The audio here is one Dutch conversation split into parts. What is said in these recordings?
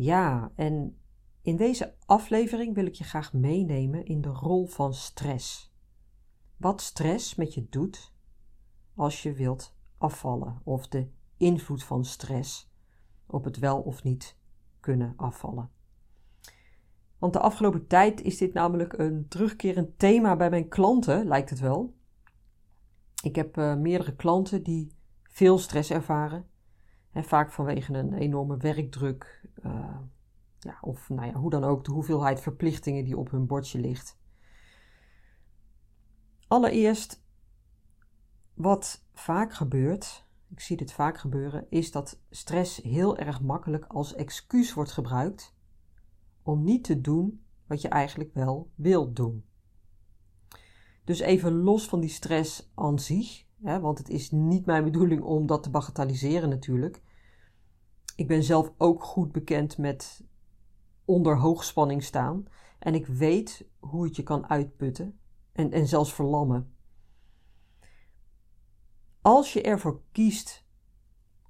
Ja, en in deze aflevering wil ik je graag meenemen in de rol van stress. Wat stress met je doet als je wilt afvallen, of de invloed van stress op het wel of niet kunnen afvallen. Want de afgelopen tijd is dit namelijk een terugkerend thema bij mijn klanten, lijkt het wel. Ik heb uh, meerdere klanten die veel stress ervaren. En vaak vanwege een enorme werkdruk. Uh, ja, of nou ja, hoe dan ook, de hoeveelheid verplichtingen die op hun bordje ligt. Allereerst, wat vaak gebeurt, ik zie dit vaak gebeuren, is dat stress heel erg makkelijk als excuus wordt gebruikt om niet te doen wat je eigenlijk wel wilt doen. Dus even los van die stress aan zich, want het is niet mijn bedoeling om dat te bagatelliseren natuurlijk. Ik ben zelf ook goed bekend met onder hoogspanning staan en ik weet hoe het je kan uitputten en, en zelfs verlammen. Als je ervoor kiest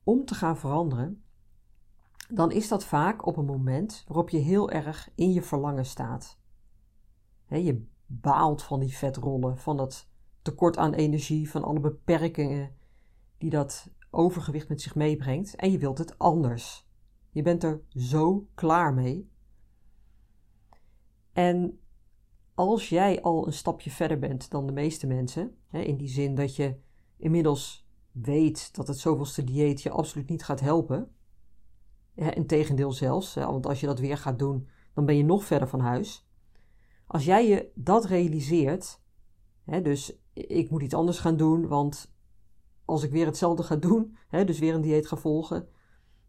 om te gaan veranderen, dan is dat vaak op een moment waarop je heel erg in je verlangen staat. je baalt van die vetrollen, van dat tekort aan energie, van alle beperkingen die dat overgewicht met zich meebrengt en je wilt het anders. Je bent er zo klaar mee. En als jij al een stapje verder bent dan de meeste mensen, in die zin dat je inmiddels weet dat het zoveelste dieet je absoluut niet gaat helpen, Integendeel zelfs, want als je dat weer gaat doen, dan ben je nog verder van huis. Als jij je dat realiseert, dus ik moet iets anders gaan doen, want als ik weer hetzelfde ga doen, dus weer een dieet ga volgen,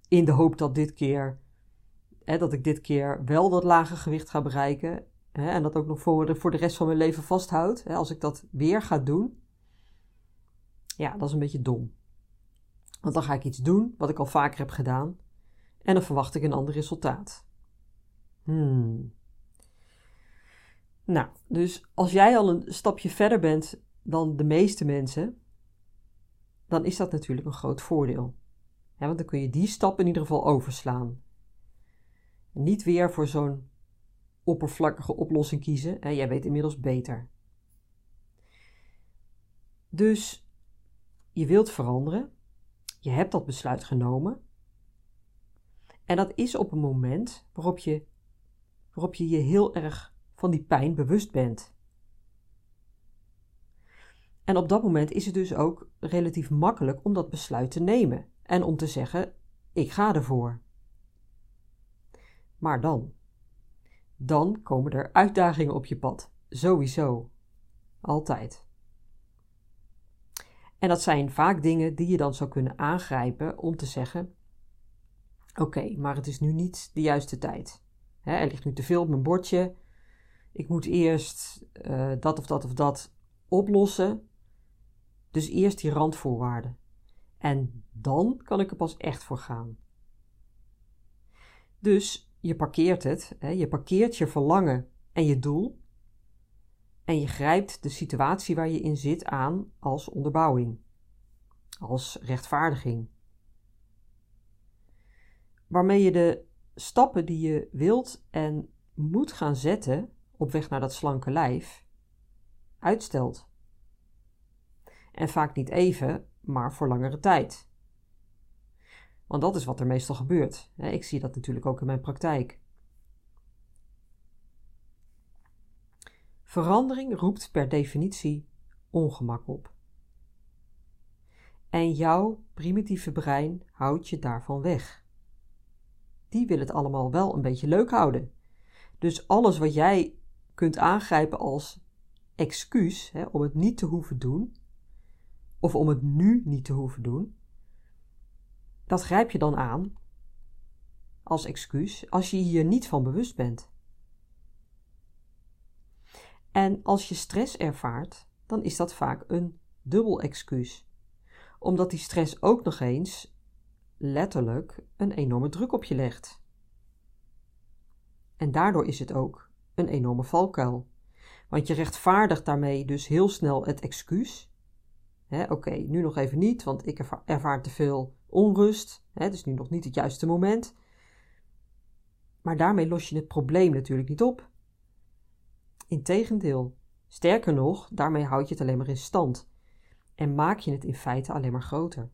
in de hoop dat dit keer, dat ik dit keer wel dat lage gewicht ga bereiken en dat ook nog voor de, voor de rest van mijn leven vasthoud, als ik dat weer ga doen, ja, dat is een beetje dom. Want dan ga ik iets doen wat ik al vaker heb gedaan en dan verwacht ik een ander resultaat. Hmm. Nou, dus als jij al een stapje verder bent dan de meeste mensen, dan is dat natuurlijk een groot voordeel. want dan kun je die stap in ieder geval overslaan. Niet weer voor zo'n oppervlakkige oplossing kiezen. En jij weet inmiddels beter. Dus je wilt veranderen. Je hebt dat besluit genomen. En dat is op een moment waarop je, waarop je je heel erg van die pijn bewust bent. En op dat moment is het dus ook relatief makkelijk om dat besluit te nemen en om te zeggen: ik ga ervoor. Maar dan? Dan komen er uitdagingen op je pad. Sowieso. Altijd. En dat zijn vaak dingen die je dan zou kunnen aangrijpen om te zeggen: Oké, maar het is nu niet de juiste tijd. er ligt nu te veel op mijn bordje. Ik moet eerst uh, dat of dat of dat oplossen. Dus eerst die randvoorwaarden. En dan kan ik er pas echt voor gaan. Dus je parkeert het, hè, je parkeert je verlangen en je doel. En je grijpt de situatie waar je in zit aan als onderbouwing, als rechtvaardiging waarmee je de stappen die je wilt en moet gaan zetten op weg naar dat slanke lijf uitstelt. En vaak niet even, maar voor langere tijd. Want dat is wat er meestal gebeurt. Ik zie dat natuurlijk ook in mijn praktijk. Verandering roept per definitie ongemak op. En jouw primitieve brein houdt je daarvan weg die wil het allemaal wel een beetje leuk houden. Dus alles wat jij kunt aangrijpen als excuus hè, om het niet te hoeven doen, of om het nu niet te hoeven doen, dat grijp je dan aan als excuus als je hier niet van bewust bent. En als je stress ervaart, dan is dat vaak een dubbel excuus, omdat die stress ook nog eens letterlijk een enorme druk op je legt. En daardoor is het ook een enorme valkuil. Want je rechtvaardigt daarmee dus heel snel het excuus. Oké, nu nog even niet, want ik ervaar te veel onrust. Het is nu nog niet het juiste moment. Maar daarmee los je het probleem natuurlijk niet op. Integendeel, sterker nog, daarmee houd je het alleen maar in stand en maak je het in feite alleen maar groter.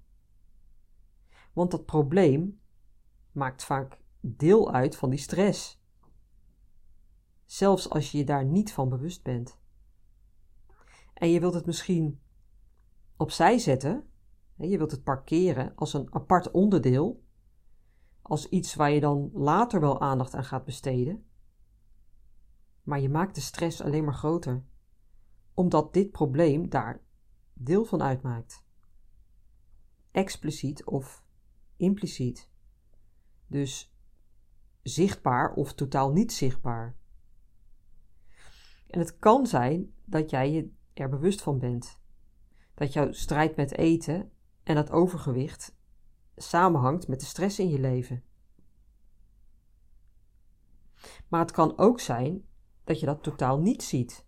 Want dat probleem maakt vaak deel uit van die stress. Zelfs als je je daar niet van bewust bent. En je wilt het misschien opzij zetten, je wilt het parkeren als een apart onderdeel, als iets waar je dan later wel aandacht aan gaat besteden. Maar je maakt de stress alleen maar groter, omdat dit probleem daar deel van uitmaakt. Expliciet of impliciet. Dus zichtbaar of totaal niet zichtbaar. En het kan zijn dat jij je er bewust van bent. Dat jouw strijd met eten en dat overgewicht samenhangt met de stress in je leven. Maar het kan ook zijn dat je dat totaal niet ziet.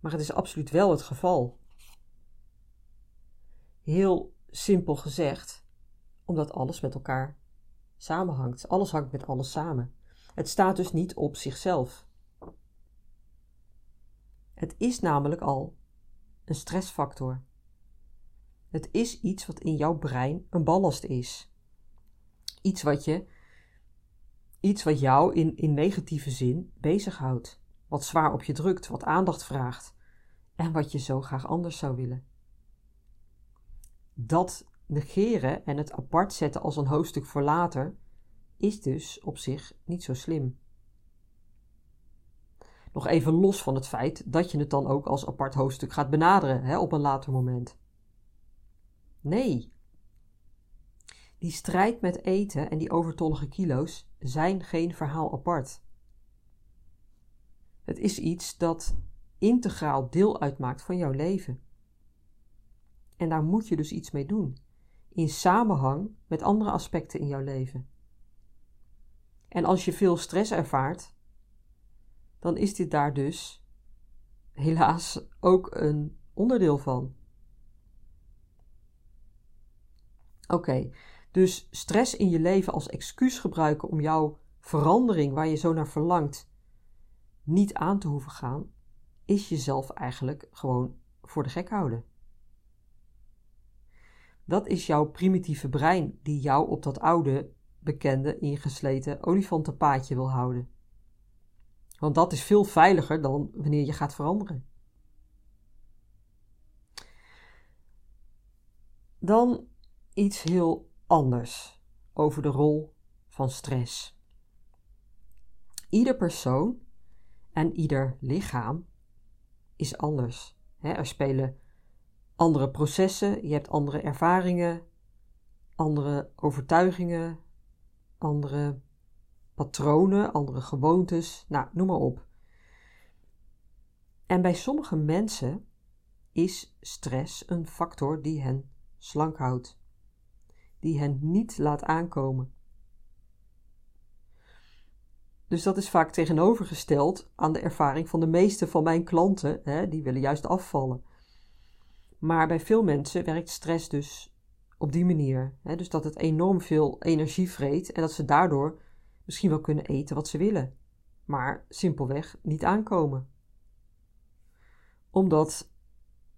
Maar het is absoluut wel het geval. Heel simpel gezegd, omdat alles met elkaar samenhangt. Alles hangt met alles samen. Het staat dus niet op zichzelf. Het is namelijk al een stressfactor. Het is iets wat in jouw brein een ballast is. Iets wat je, iets wat jou in, in negatieve zin bezighoudt. Wat zwaar op je drukt, wat aandacht vraagt. En wat je zo graag anders zou willen. Dat negeren en het apart zetten als een hoofdstuk voor later is dus op zich niet zo slim. Nog even los van het feit dat je het dan ook als apart hoofdstuk gaat benaderen hè, op een later moment. Nee. Die strijd met eten en die overtollige kilo's zijn geen verhaal apart. Het is iets dat integraal deel uitmaakt van jouw leven. En daar moet je dus iets mee doen, in samenhang met andere aspecten in jouw leven. En als je veel stress ervaart, dan is dit daar dus helaas ook een onderdeel van. Oké, dus stress in je leven als excuus gebruiken om jouw verandering waar je zo naar verlangt niet aan te hoeven gaan, is jezelf eigenlijk gewoon voor de gek houden. Dat is jouw primitieve brein die jou op dat oude, bekende, ingesleten olifantenpaadje wil houden. Want dat is veel veiliger dan wanneer je gaat veranderen. Dan iets heel anders over de rol van stress. Ieder persoon en ieder lichaam is anders. er spelen andere processen, je hebt andere ervaringen, andere overtuigingen, andere patronen, andere gewoontes, nou, noem maar op. En bij sommige mensen is stress een factor die hen slank houdt die hen niet laat aankomen. Dus dat is vaak tegenovergesteld aan de ervaring van de meeste van mijn klanten, hè, die willen juist afvallen. Maar bij veel mensen werkt stress dus op die manier. Hè, dus dat het enorm veel energie vreet en dat ze daardoor misschien wel kunnen eten wat ze willen, maar simpelweg niet aankomen. Omdat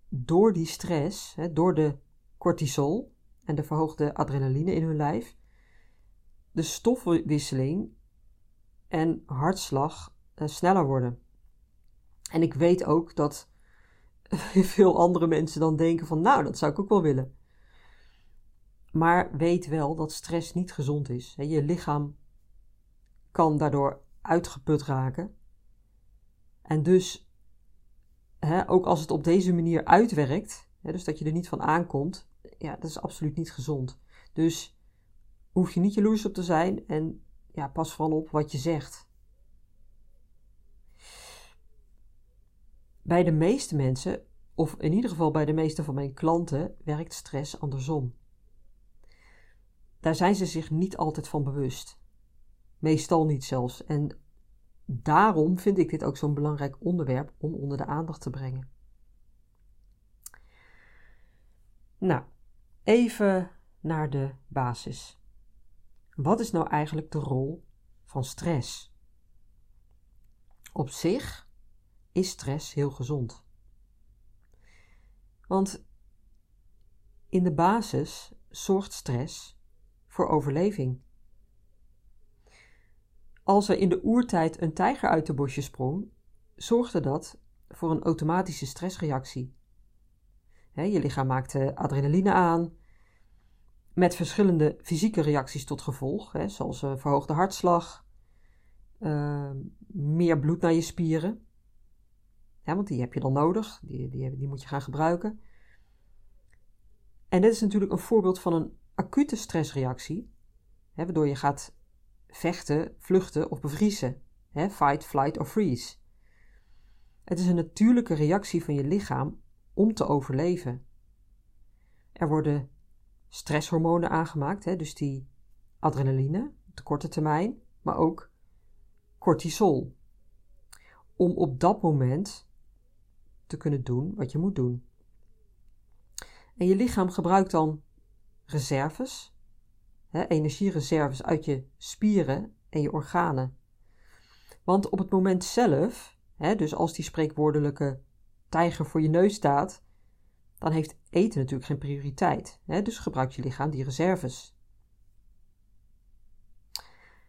door die stress, door de cortisol, en de verhoogde adrenaline in hun lijf, de stofwisseling en hartslag uh, sneller worden. En ik weet ook dat veel andere mensen dan denken van nou, dat zou ik ook wel willen. Maar weet wel dat stress niet gezond is. Je lichaam kan daardoor uitgeput raken. En dus, ook als het op deze manier uitwerkt, dus dat je er niet van aankomt, ja, dat is absoluut niet gezond. Dus hoef je niet jaloers op te zijn en ja, pas vooral op wat je zegt. Bij de meeste mensen, of in ieder geval bij de meeste van mijn klanten, werkt stress andersom. Daar zijn ze zich niet altijd van bewust. Meestal niet zelfs. En daarom vind ik dit ook zo'n belangrijk onderwerp om onder de aandacht te brengen. Nou, even naar de basis. Wat is nou eigenlijk de rol van stress? Op zich is stress heel gezond. Want in de basis zorgt stress voor overleving. Als er in de oertijd een tijger uit de bosje sprong, zorgde dat voor een automatische stressreactie. je lichaam maakte adrenaline aan, met verschillende fysieke reacties tot gevolg, zoals een verhoogde hartslag, ehm, meer bloed naar je spieren. want die heb je dan nodig, die moet je gaan gebruiken. En dit is natuurlijk een voorbeeld van een acute stressreactie, waardoor je gaat vechten, vluchten of bevriezen. Fight, flight of freeze. Het is een natuurlijke reactie van je lichaam om te overleven. Er worden stresshormonen aangemaakt, dus die adrenaline op de korte termijn, maar ook cortisol. Om op dat moment te kunnen doen wat je moet doen. En je lichaam gebruikt dan reserves hè, energiereserves uit je spieren en je organen. Want op het moment zelf, hè, dus als die spreekwoordelijke tijger voor je neus staat, dan heeft eten natuurlijk geen prioriteit. Hè, dus gebruikt je lichaam die reserves.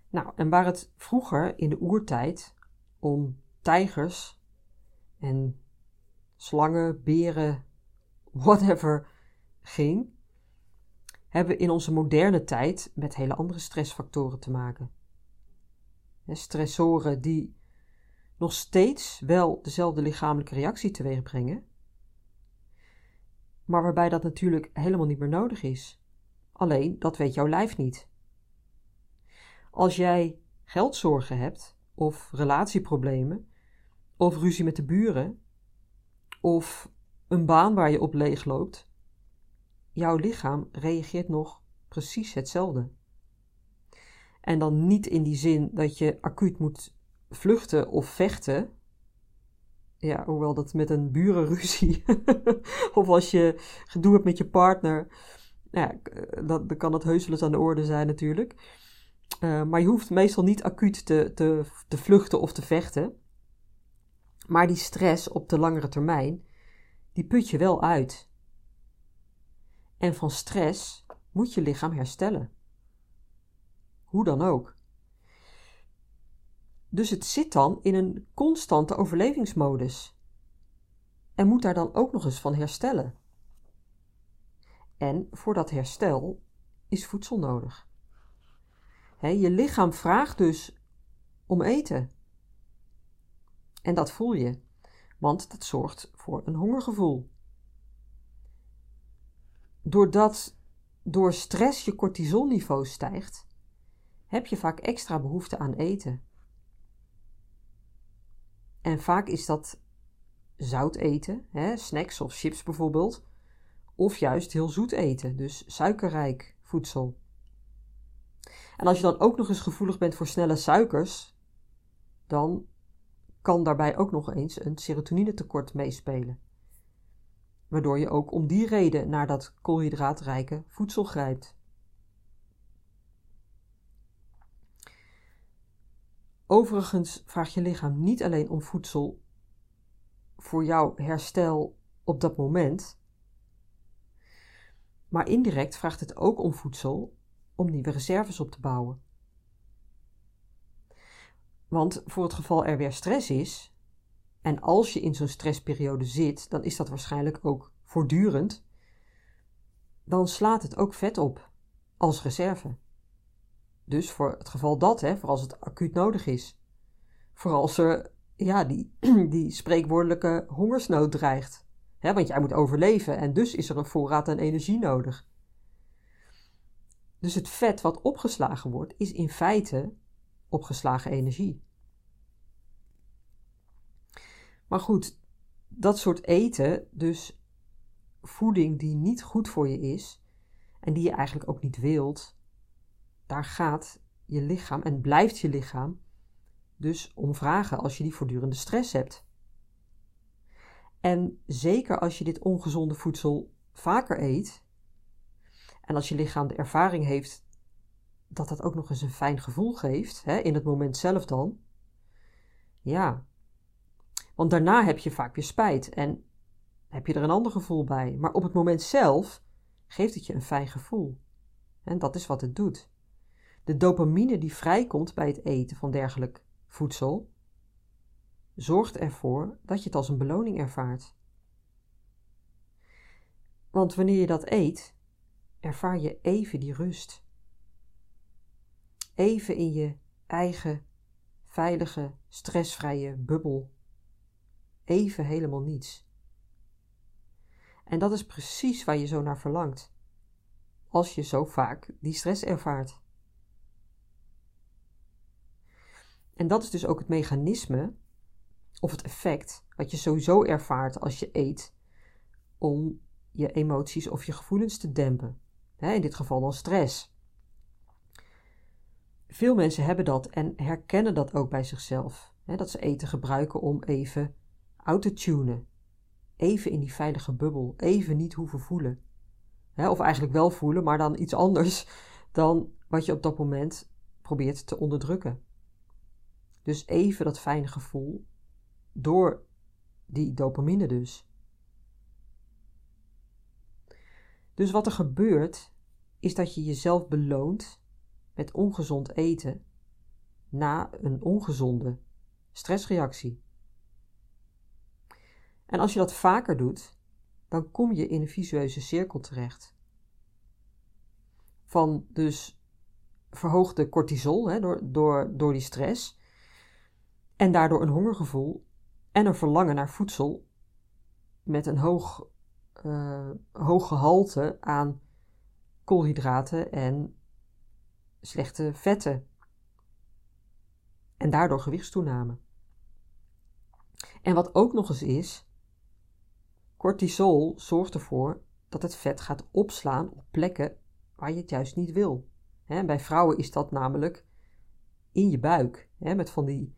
Nou, en waar het vroeger in de oertijd om tijgers en slangen, beren, whatever ging, hebben in onze moderne tijd met hele andere stressfactoren te maken. Stressoren die nog steeds wel dezelfde lichamelijke reactie teweeg brengen, maar waarbij dat natuurlijk helemaal niet meer nodig is. Alleen dat weet jouw lijf niet. Als jij geldzorgen hebt, of relatieproblemen, of ruzie met de buren, of een baan waar je op leeg loopt, jouw lichaam reageert nog precies hetzelfde. En dan niet in die zin dat je acuut moet vluchten of vechten. Ja, hoewel dat met een burenruzie. of als je gedoe hebt met je partner. Ja, dan, dan kan dat heus aan de orde zijn natuurlijk. Uh, maar je hoeft meestal niet acuut te, te, te vluchten of te vechten. Maar die stress op de langere termijn, die put je wel uit. En van stress moet je lichaam herstellen. Hoe dan ook. Dus het zit dan in een constante overlevingsmodus. En moet daar dan ook nog eens van herstellen. En voor dat herstel is voedsel nodig. je lichaam vraagt dus om eten. En dat voel je, want dat zorgt voor een hongergevoel doordat door stress je cortisolniveau stijgt, heb je vaak extra behoefte aan eten. En vaak is dat zout eten, hè, snacks of chips bijvoorbeeld, of juist heel zoet eten, dus suikerrijk voedsel. En als je dan ook nog eens gevoelig bent voor snelle suikers, dan kan daarbij ook nog eens een serotoninetekort meespelen waardoor je ook om die reden naar dat koolhydraatrijke voedsel grijpt. Overigens vraagt je lichaam niet alleen om voedsel voor jouw herstel op dat moment, maar indirect vraagt het ook om voedsel om nieuwe reserves op te bouwen. Want voor het geval er weer stress is, en als je in zo'n stressperiode zit, dan is dat waarschijnlijk ook voortdurend. Dan slaat het ook vet op als reserve. Dus voor het geval dat, hè, voor als het acuut nodig is. Voor als er ja, die, die spreekwoordelijke hongersnood dreigt. Hè, want jij moet overleven en dus is er een voorraad aan energie nodig. Dus het vet wat opgeslagen wordt, is in feite opgeslagen energie. Maar goed, dat soort eten, dus voeding die niet goed voor je is en die je eigenlijk ook niet wilt, daar gaat je lichaam en blijft je lichaam dus om vragen als je die voortdurende stress hebt. En zeker als je dit ongezonde voedsel vaker eet en als je lichaam de ervaring heeft dat dat ook nog eens een fijn gevoel geeft, hè, in het moment zelf dan, ja. Want daarna heb je vaak weer spijt en heb je er een ander gevoel bij. Maar op het moment zelf geeft het je een fijn gevoel. En dat is wat het doet. De dopamine die vrijkomt bij het eten van dergelijk voedsel, zorgt ervoor dat je het als een beloning ervaart. Want wanneer je dat eet, ervaar je even die rust. Even in je eigen, veilige, stressvrije bubbel. Even helemaal niets. En dat is precies waar je zo naar verlangt, als je zo vaak die stress ervaart. En dat is dus ook het mechanisme of het effect wat je sowieso ervaart als je eet om je emoties of je gevoelens te dempen. in dit geval dan stress. Veel mensen hebben dat en herkennen dat ook bij zichzelf. dat ze eten gebruiken om even out te tunen. Even in die veilige bubbel, even niet hoeven voelen. of eigenlijk wel voelen, maar dan iets anders dan wat je op dat moment probeert te onderdrukken. Dus even dat fijne gevoel door die dopamine dus. Dus wat er gebeurt, is dat je jezelf beloont met ongezond eten na een ongezonde stressreactie. En als je dat vaker doet, dan kom je in een visueuze cirkel terecht. Van dus verhoogde cortisol hè, door, door, door die stress en daardoor een hongergevoel en een verlangen naar voedsel met een hoog, uh, hoog gehalte aan koolhydraten en slechte vetten. En daardoor gewichtstoename. En wat ook nog eens is, cortisol zorgt ervoor dat het vet gaat opslaan op plekken waar je het juist niet wil. bij vrouwen is dat namelijk in je buik, met van die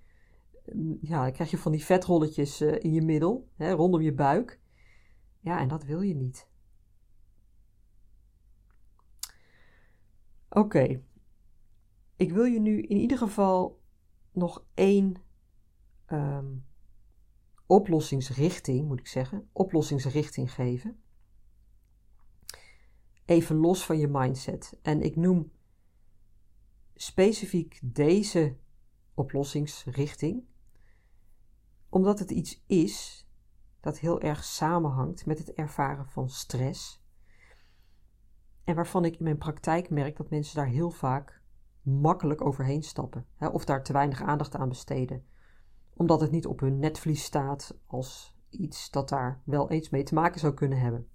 ja, dan krijg je van die vetrolletjes uh, in je middel, rondom je buik. Ja, en dat wil je niet. Oké, ik wil je nu in ieder geval nog één um, oplossingsrichting, moet ik zeggen, oplossingsrichting geven. Even los van je mindset. En ik noem specifiek deze oplossingsrichting omdat het iets is dat heel erg samenhangt met het ervaren van stress. En waarvan ik in mijn praktijk merk dat mensen daar heel vaak makkelijk overheen stappen. Hè, of daar te weinig aandacht aan besteden. Omdat het niet op hun netvlies staat als iets dat daar wel eens mee te maken zou kunnen hebben.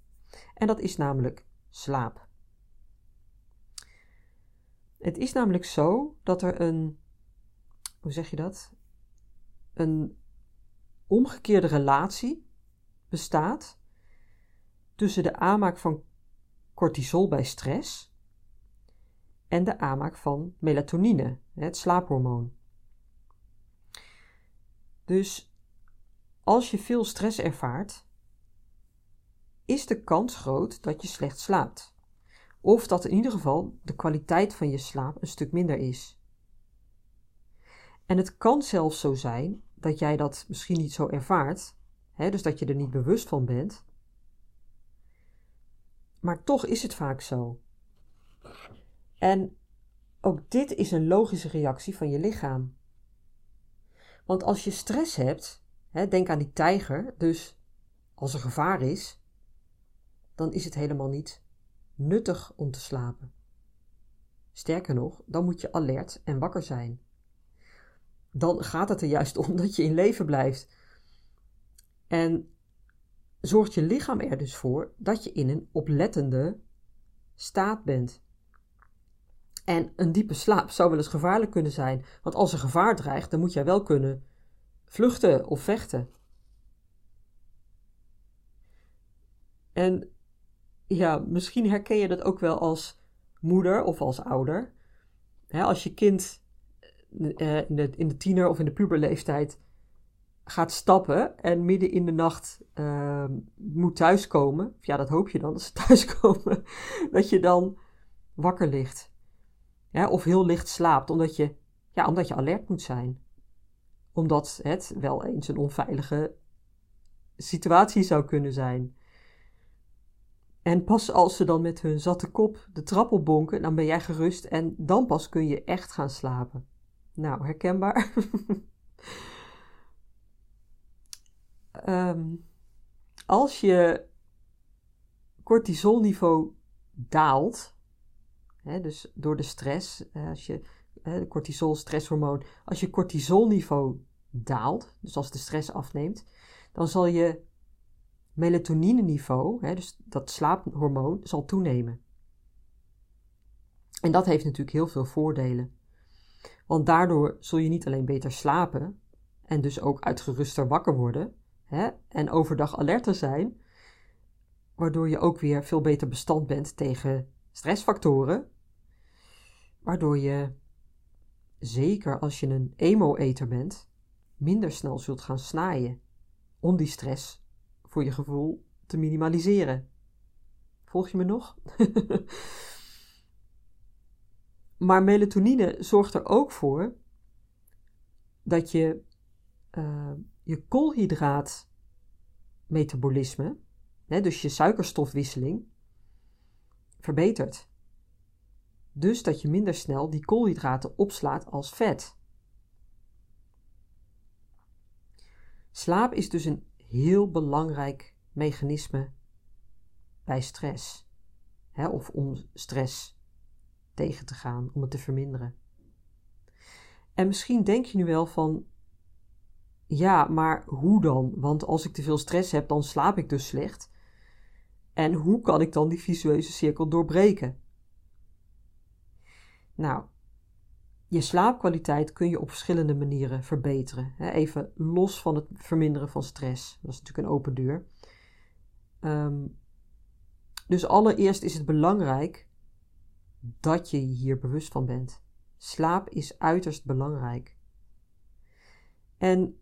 En dat is namelijk slaap. Het is namelijk zo dat er een, hoe zeg je dat? Een omgekeerde relatie bestaat tussen de aanmaak van cortisol bij stress en de aanmaak van melatonine, het slaaphormoon. Dus als je veel stress ervaart, is de kans groot dat je slecht slaapt. Of dat in ieder geval de kwaliteit van je slaap een stuk minder is. En het kan zelfs zo zijn dat jij dat misschien niet zo ervaart, hè, dus dat je er niet bewust van bent. Maar toch is het vaak zo. En ook dit is een logische reactie van je lichaam. Want als je stress hebt, hè, denk aan die tijger, dus als er gevaar is, dan is het helemaal niet nuttig om te slapen. Sterker nog, dan moet je alert en wakker zijn dan gaat het er juist om dat je in leven blijft. En zorgt je lichaam er dus voor dat je in een oplettende staat bent. En een diepe slaap zou wel eens gevaarlijk kunnen zijn, want als er gevaar dreigt, dan moet jij wel kunnen vluchten of vechten. En ja, misschien herken je dat ook wel als moeder of als ouder. als je kind eh, in, de, in de tiener of in de puberleeftijd gaat stappen en midden in de nacht uh, moet thuiskomen, ja, dat hoop je dan, dat ze thuiskomen, dat je dan wakker ligt. Of heel licht slaapt, omdat je, ja, omdat je alert moet zijn. Omdat het wel eens een onveilige situatie zou kunnen zijn. En pas als ze dan met hun zatte kop de trap opbonken, dan ben jij gerust en dan pas kun je echt gaan slapen. Nou, herkenbaar. um, als je cortisolniveau daalt, dus door de stress, als je hè, cortisol, stresshormoon, als je cortisolniveau daalt, dus als de stress afneemt, dan zal je melatonine-niveau, dus dat slaaphormoon, zal toenemen. En dat heeft natuurlijk heel veel voordelen. Want daardoor zul je niet alleen beter slapen en dus ook uitgeruster wakker worden en overdag alerter zijn, waardoor je ook weer veel beter bestand bent tegen stressfactoren, waardoor je, zeker als je een emo-eter bent, minder snel zult gaan snaaien om die stress voor je gevoel te minimaliseren. Volg je me nog? maar melatonine zorgt er ook voor dat je uh, je koolhydraatmetabolisme, hè, dus je suikerstofwisseling, verbetert. Dus dat je minder snel die koolhydraten opslaat als vet. Slaap is dus een heel belangrijk mechanisme bij stress. Hè, of om stress tegen te gaan, om het te verminderen. En misschien denk je nu wel van, ja, maar hoe dan? Want als ik te veel stress heb, dan slaap ik dus slecht. En hoe kan ik dan die visueuze cirkel doorbreken? Nou, je slaapkwaliteit kun je op verschillende manieren verbeteren. Even los van het verminderen van stress. Dat is natuurlijk een open deur. Ehm, dus allereerst is het belangrijk dat je hier bewust van bent. Slaap is uiterst belangrijk. En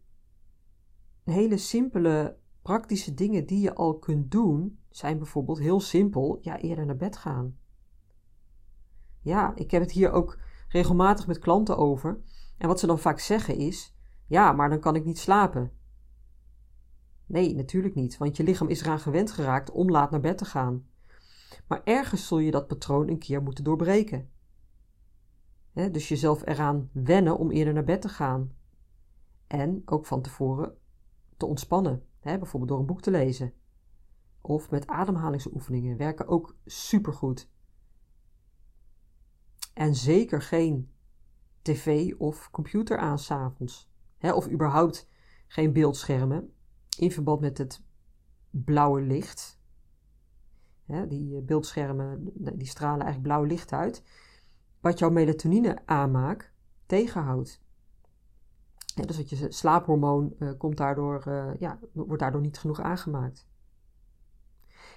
hele simpele, praktische dingen die je al kunt doen, zijn bijvoorbeeld heel simpel, ja, eerder naar bed gaan. Ja, ik heb het hier ook regelmatig met klanten over. En wat ze dan vaak zeggen is: Ja, maar dan kan ik niet slapen. Nee, natuurlijk niet, want je lichaam is eraan gewend geraakt om laat naar bed te gaan. Maar ergens zul je dat patroon een keer moeten doorbreken. dus jezelf eraan wennen om eerder naar bed te gaan. En ook van tevoren te ontspannen, bijvoorbeeld door een boek te lezen. Of met ademhalingsoefeningen werken ook supergoed. En zeker geen tv of computer aan s'avonds. Of überhaupt geen beeldschermen in verband met het blauwe licht. Die eh, beeldschermen die stralen eigenlijk blauw licht uit. Wat jouw melatonine aanmaak tegenhoudt. dus dat je slaaphormoon uh, komt daardoor, uh, ja, wordt daardoor niet genoeg aangemaakt.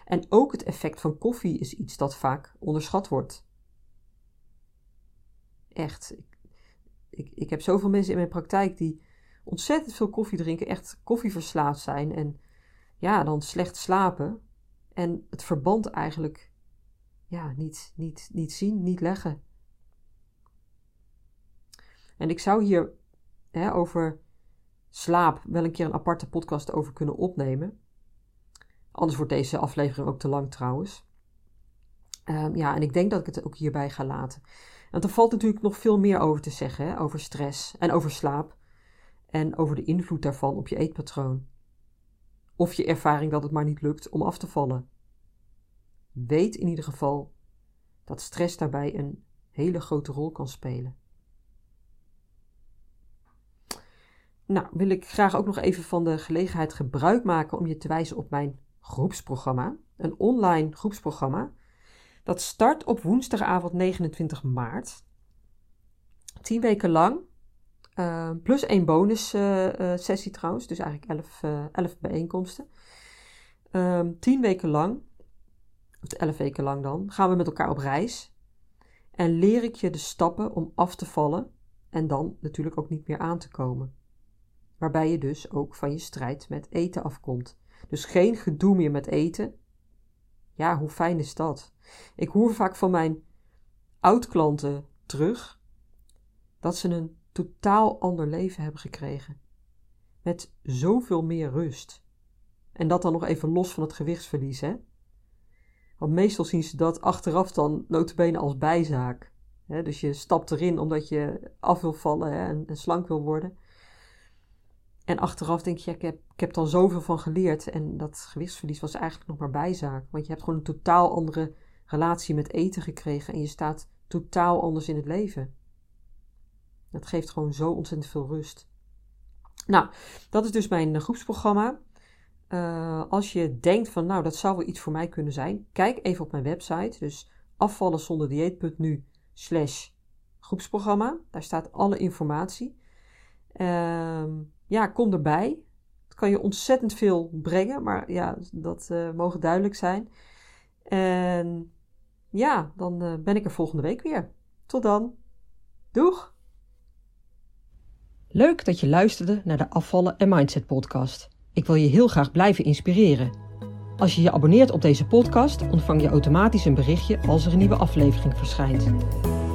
En ook het effect van koffie is iets dat vaak onderschat wordt. Echt. Ik, ik, ik heb zoveel mensen in mijn praktijk die ontzettend veel koffie drinken, echt koffieverslaafd zijn en ja, dan slecht slapen en het verband eigenlijk ja, niet, niet, niet zien, niet leggen. En ik zou hier hè, over slaap wel een keer een aparte podcast over kunnen opnemen. Anders wordt deze aflevering ook te lang trouwens. Um, ja, en ik denk dat ik het ook hierbij ga laten. Want er valt natuurlijk nog veel meer over te zeggen, hè? over stress en over slaap. En over de invloed daarvan op je eetpatroon. Of je ervaring dat het maar niet lukt om af te vallen. Weet in ieder geval dat stress daarbij een hele grote rol kan spelen. Nou, wil ik graag ook nog even van de gelegenheid gebruik maken om je te wijzen op mijn groepsprogramma. Een online groepsprogramma Dat start op woensdagavond 29 maart. 10 weken lang. Uh, plus één bonus uh, sessie trouwens. Dus eigenlijk 11, 11 bijeenkomsten. Um, 10 weken lang, of 11 weken lang dan, gaan we met elkaar op reis. En leer ik je de stappen om af te vallen en dan natuurlijk ook niet meer aan te komen. Waarbij je dus ook van je strijd met eten afkomt. Dus geen gedoe meer met eten. Ja, hoe fijn is dat? Ik hoor vaak van mijn oud-klanten terug dat ze een totaal ander leven hebben gekregen. Met zoveel meer rust. En dat dan nog even los van het gewichtsverlies, hè? Want meestal zien ze dat achteraf dan notabene als bijzaak. Dus je stapt erin omdat je af wil vallen en, slank wil worden. En achteraf denk je, ja, ik, heb, ik heb dan zoveel van geleerd. En dat gewichtsverlies was eigenlijk nog maar bijzaak. Want je hebt gewoon een totaal andere relatie met eten gekregen. En je staat totaal anders in het leven. Dat geeft gewoon zo ontzettend veel rust. Nou, dat is dus mijn groepsprogramma. Uh, als je denkt van, nou, dat zou wel iets voor mij kunnen zijn, kijk even op mijn website. Dus afvallenzonderdieet.nu slash groepsprogramma. Daar staat alle informatie. Uh, ja, kom erbij. Het kan je ontzettend veel brengen, maar ja, dat uh, mogen duidelijk zijn. En ja, dan uh, ben ik er volgende week weer. Tot dan. Doeg! Leuk dat je luisterde naar de Afvallen en Mindset podcast. Ik wil je heel graag blijven inspireren. Als je je abonneert op deze podcast, ontvang je automatisch een berichtje als er een nieuwe aflevering verschijnt.